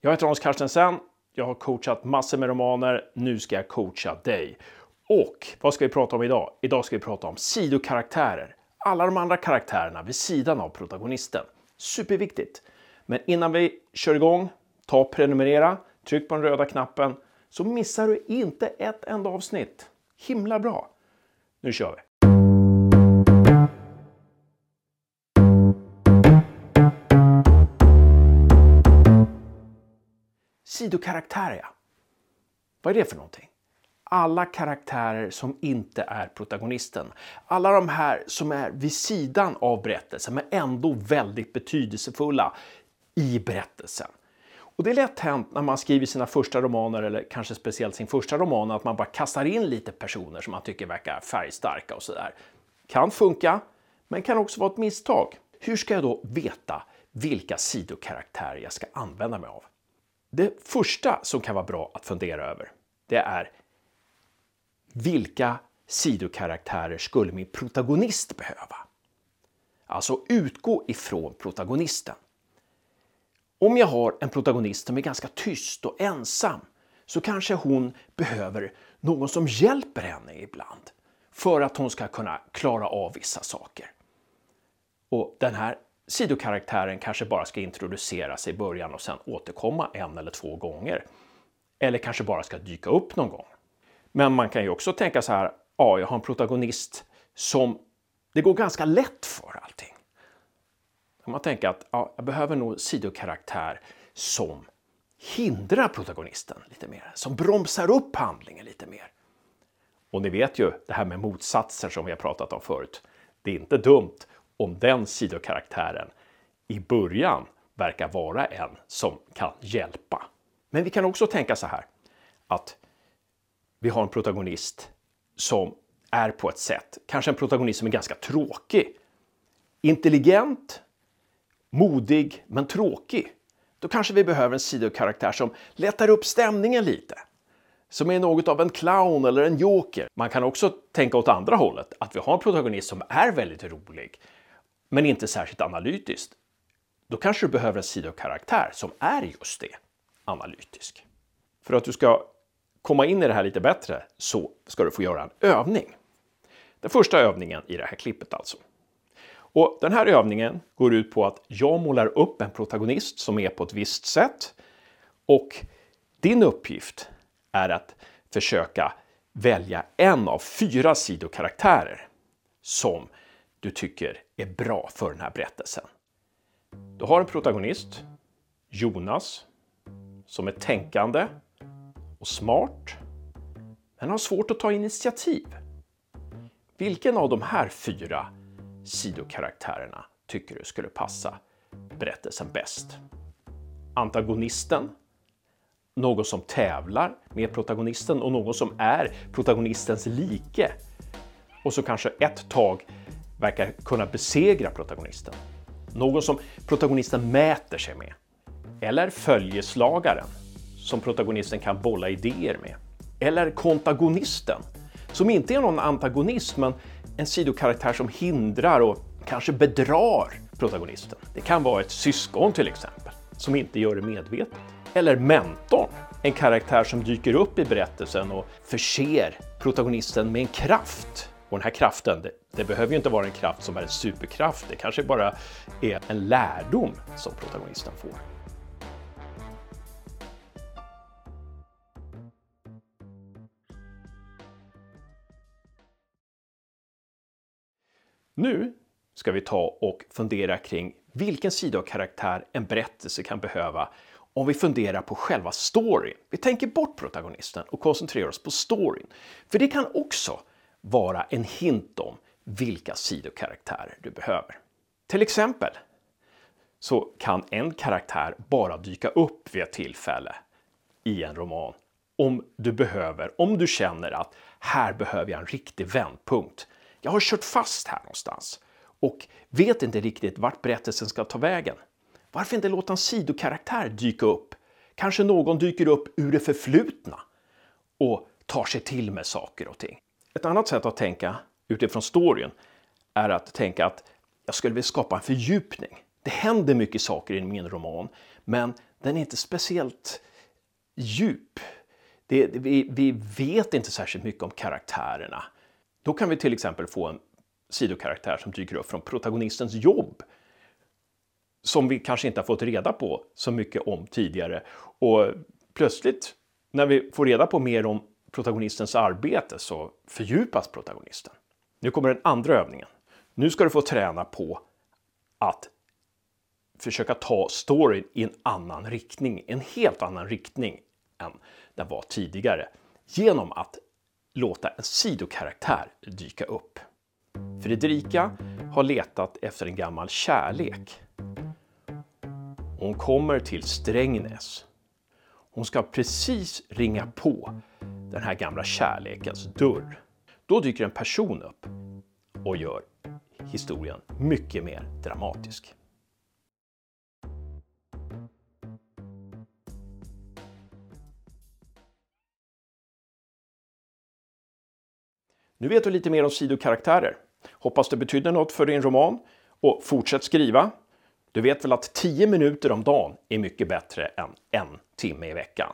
Jag heter Hans Carstensen. Jag har coachat massor med romaner. Nu ska jag coacha dig. Och vad ska vi prata om idag? Idag ska vi prata om sidokaraktärer. Alla de andra karaktärerna vid sidan av protagonisten. Superviktigt. Men innan vi kör igång, ta prenumerera, tryck på den röda knappen så missar du inte ett enda avsnitt. Himla bra! Nu kör vi! Sidokaraktärer, ja. Vad är det för någonting? Alla karaktärer som inte är protagonisten. Alla de här som är vid sidan av berättelsen men ändå väldigt betydelsefulla i berättelsen. Och det är lätt hänt när man skriver sina första romaner eller kanske speciellt sin första roman att man bara kastar in lite personer som man tycker verkar färgstarka och sådär. Kan funka, men kan också vara ett misstag. Hur ska jag då veta vilka sidokaraktärer jag ska använda mig av? Det första som kan vara bra att fundera över, det är vilka sidokaraktärer skulle min protagonist behöva? Alltså utgå ifrån protagonisten. Om jag har en protagonist som är ganska tyst och ensam så kanske hon behöver någon som hjälper henne ibland för att hon ska kunna klara av vissa saker. Och den här sidokaraktären kanske bara ska introduceras i början och sen återkomma en eller två gånger. Eller kanske bara ska dyka upp någon gång. Men man kan ju också tänka så här, ja, jag har en protagonist som det går ganska lätt för allting. Man tänker att ja, jag behöver nog sidokaraktär som hindrar protagonisten lite mer, som bromsar upp handlingen lite mer. Och ni vet ju det här med motsatser som vi har pratat om förut. Det är inte dumt om den sidokaraktären i början verkar vara en som kan hjälpa. Men vi kan också tänka så här att vi har en protagonist som är på ett sätt, kanske en protagonist som är ganska tråkig. Intelligent, modig men tråkig. Då kanske vi behöver en sidokaraktär som lättar upp stämningen lite. Som är något av en clown eller en joker. Man kan också tänka åt andra hållet, att vi har en protagonist som är väldigt rolig men inte särskilt analytiskt. Då kanske du behöver en sidokaraktär som är just det, analytisk. För att du ska komma in i det här lite bättre så ska du få göra en övning. Den första övningen i det här klippet alltså. Och den här övningen går ut på att jag målar upp en protagonist som är på ett visst sätt och din uppgift är att försöka välja en av fyra sidokaraktärer som du tycker är bra för den här berättelsen. Du har en protagonist, Jonas, som är tänkande och smart, men har svårt att ta initiativ. Vilken av de här fyra sidokaraktärerna tycker du skulle passa berättelsen bäst? Antagonisten, någon som tävlar med protagonisten och någon som är protagonistens like. Och så kanske ett tag verkar kunna besegra protagonisten. Någon som protagonisten mäter sig med. Eller följeslagaren, som protagonisten kan bolla idéer med. Eller kontagonisten, som inte är någon antagonist men en sidokaraktär som hindrar och kanske bedrar protagonisten. Det kan vara ett syskon till exempel, som inte gör det medvetet. Eller mentorn, en karaktär som dyker upp i berättelsen och förser protagonisten med en kraft och den här kraften, det, det, behöver ju inte vara en kraft som är en superkraft. Det kanske bara är en lärdom som protagonisten får. Nu ska vi ta och fundera kring vilken sida av karaktär en berättelse kan behöva om vi funderar på själva storyn. Vi tänker bort protagonisten och koncentrerar oss på storyn. För det kan också vara en hint om vilka sidokaraktärer du behöver. Till exempel så kan en karaktär bara dyka upp vid ett tillfälle i en roman om du behöver, om du känner att här behöver jag en riktig vändpunkt. Jag har kört fast här någonstans och vet inte riktigt vart berättelsen ska ta vägen. Varför inte låta en sidokaraktär dyka upp? Kanske någon dyker upp ur det förflutna och tar sig till med saker och ting. Ett annat sätt att tänka utifrån storyn är att tänka att jag skulle vilja skapa en fördjupning. Det händer mycket saker i min roman, men den är inte speciellt djup. Det, vi, vi vet inte särskilt mycket om karaktärerna. Då kan vi till exempel få en sidokaraktär som dyker upp från protagonistens jobb som vi kanske inte har fått reda på så mycket om tidigare. Och plötsligt, när vi får reda på mer om protagonistens arbete, så fördjupas protagonisten. Nu kommer den andra övningen. Nu ska du få träna på att försöka ta storyn i en annan riktning, en helt annan riktning än den var tidigare. Genom att låta en sidokaraktär dyka upp. Fredrika har letat efter en gammal kärlek. Hon kommer till Strängnäs. Hon ska precis ringa på den här gamla kärlekens dörr. Då dyker en person upp och gör historien mycket mer dramatisk. Nu vet du lite mer om sidokaraktärer. Hoppas det betydde något för din roman och fortsätt skriva. Du vet väl att 10 minuter om dagen är mycket bättre än en timme i veckan.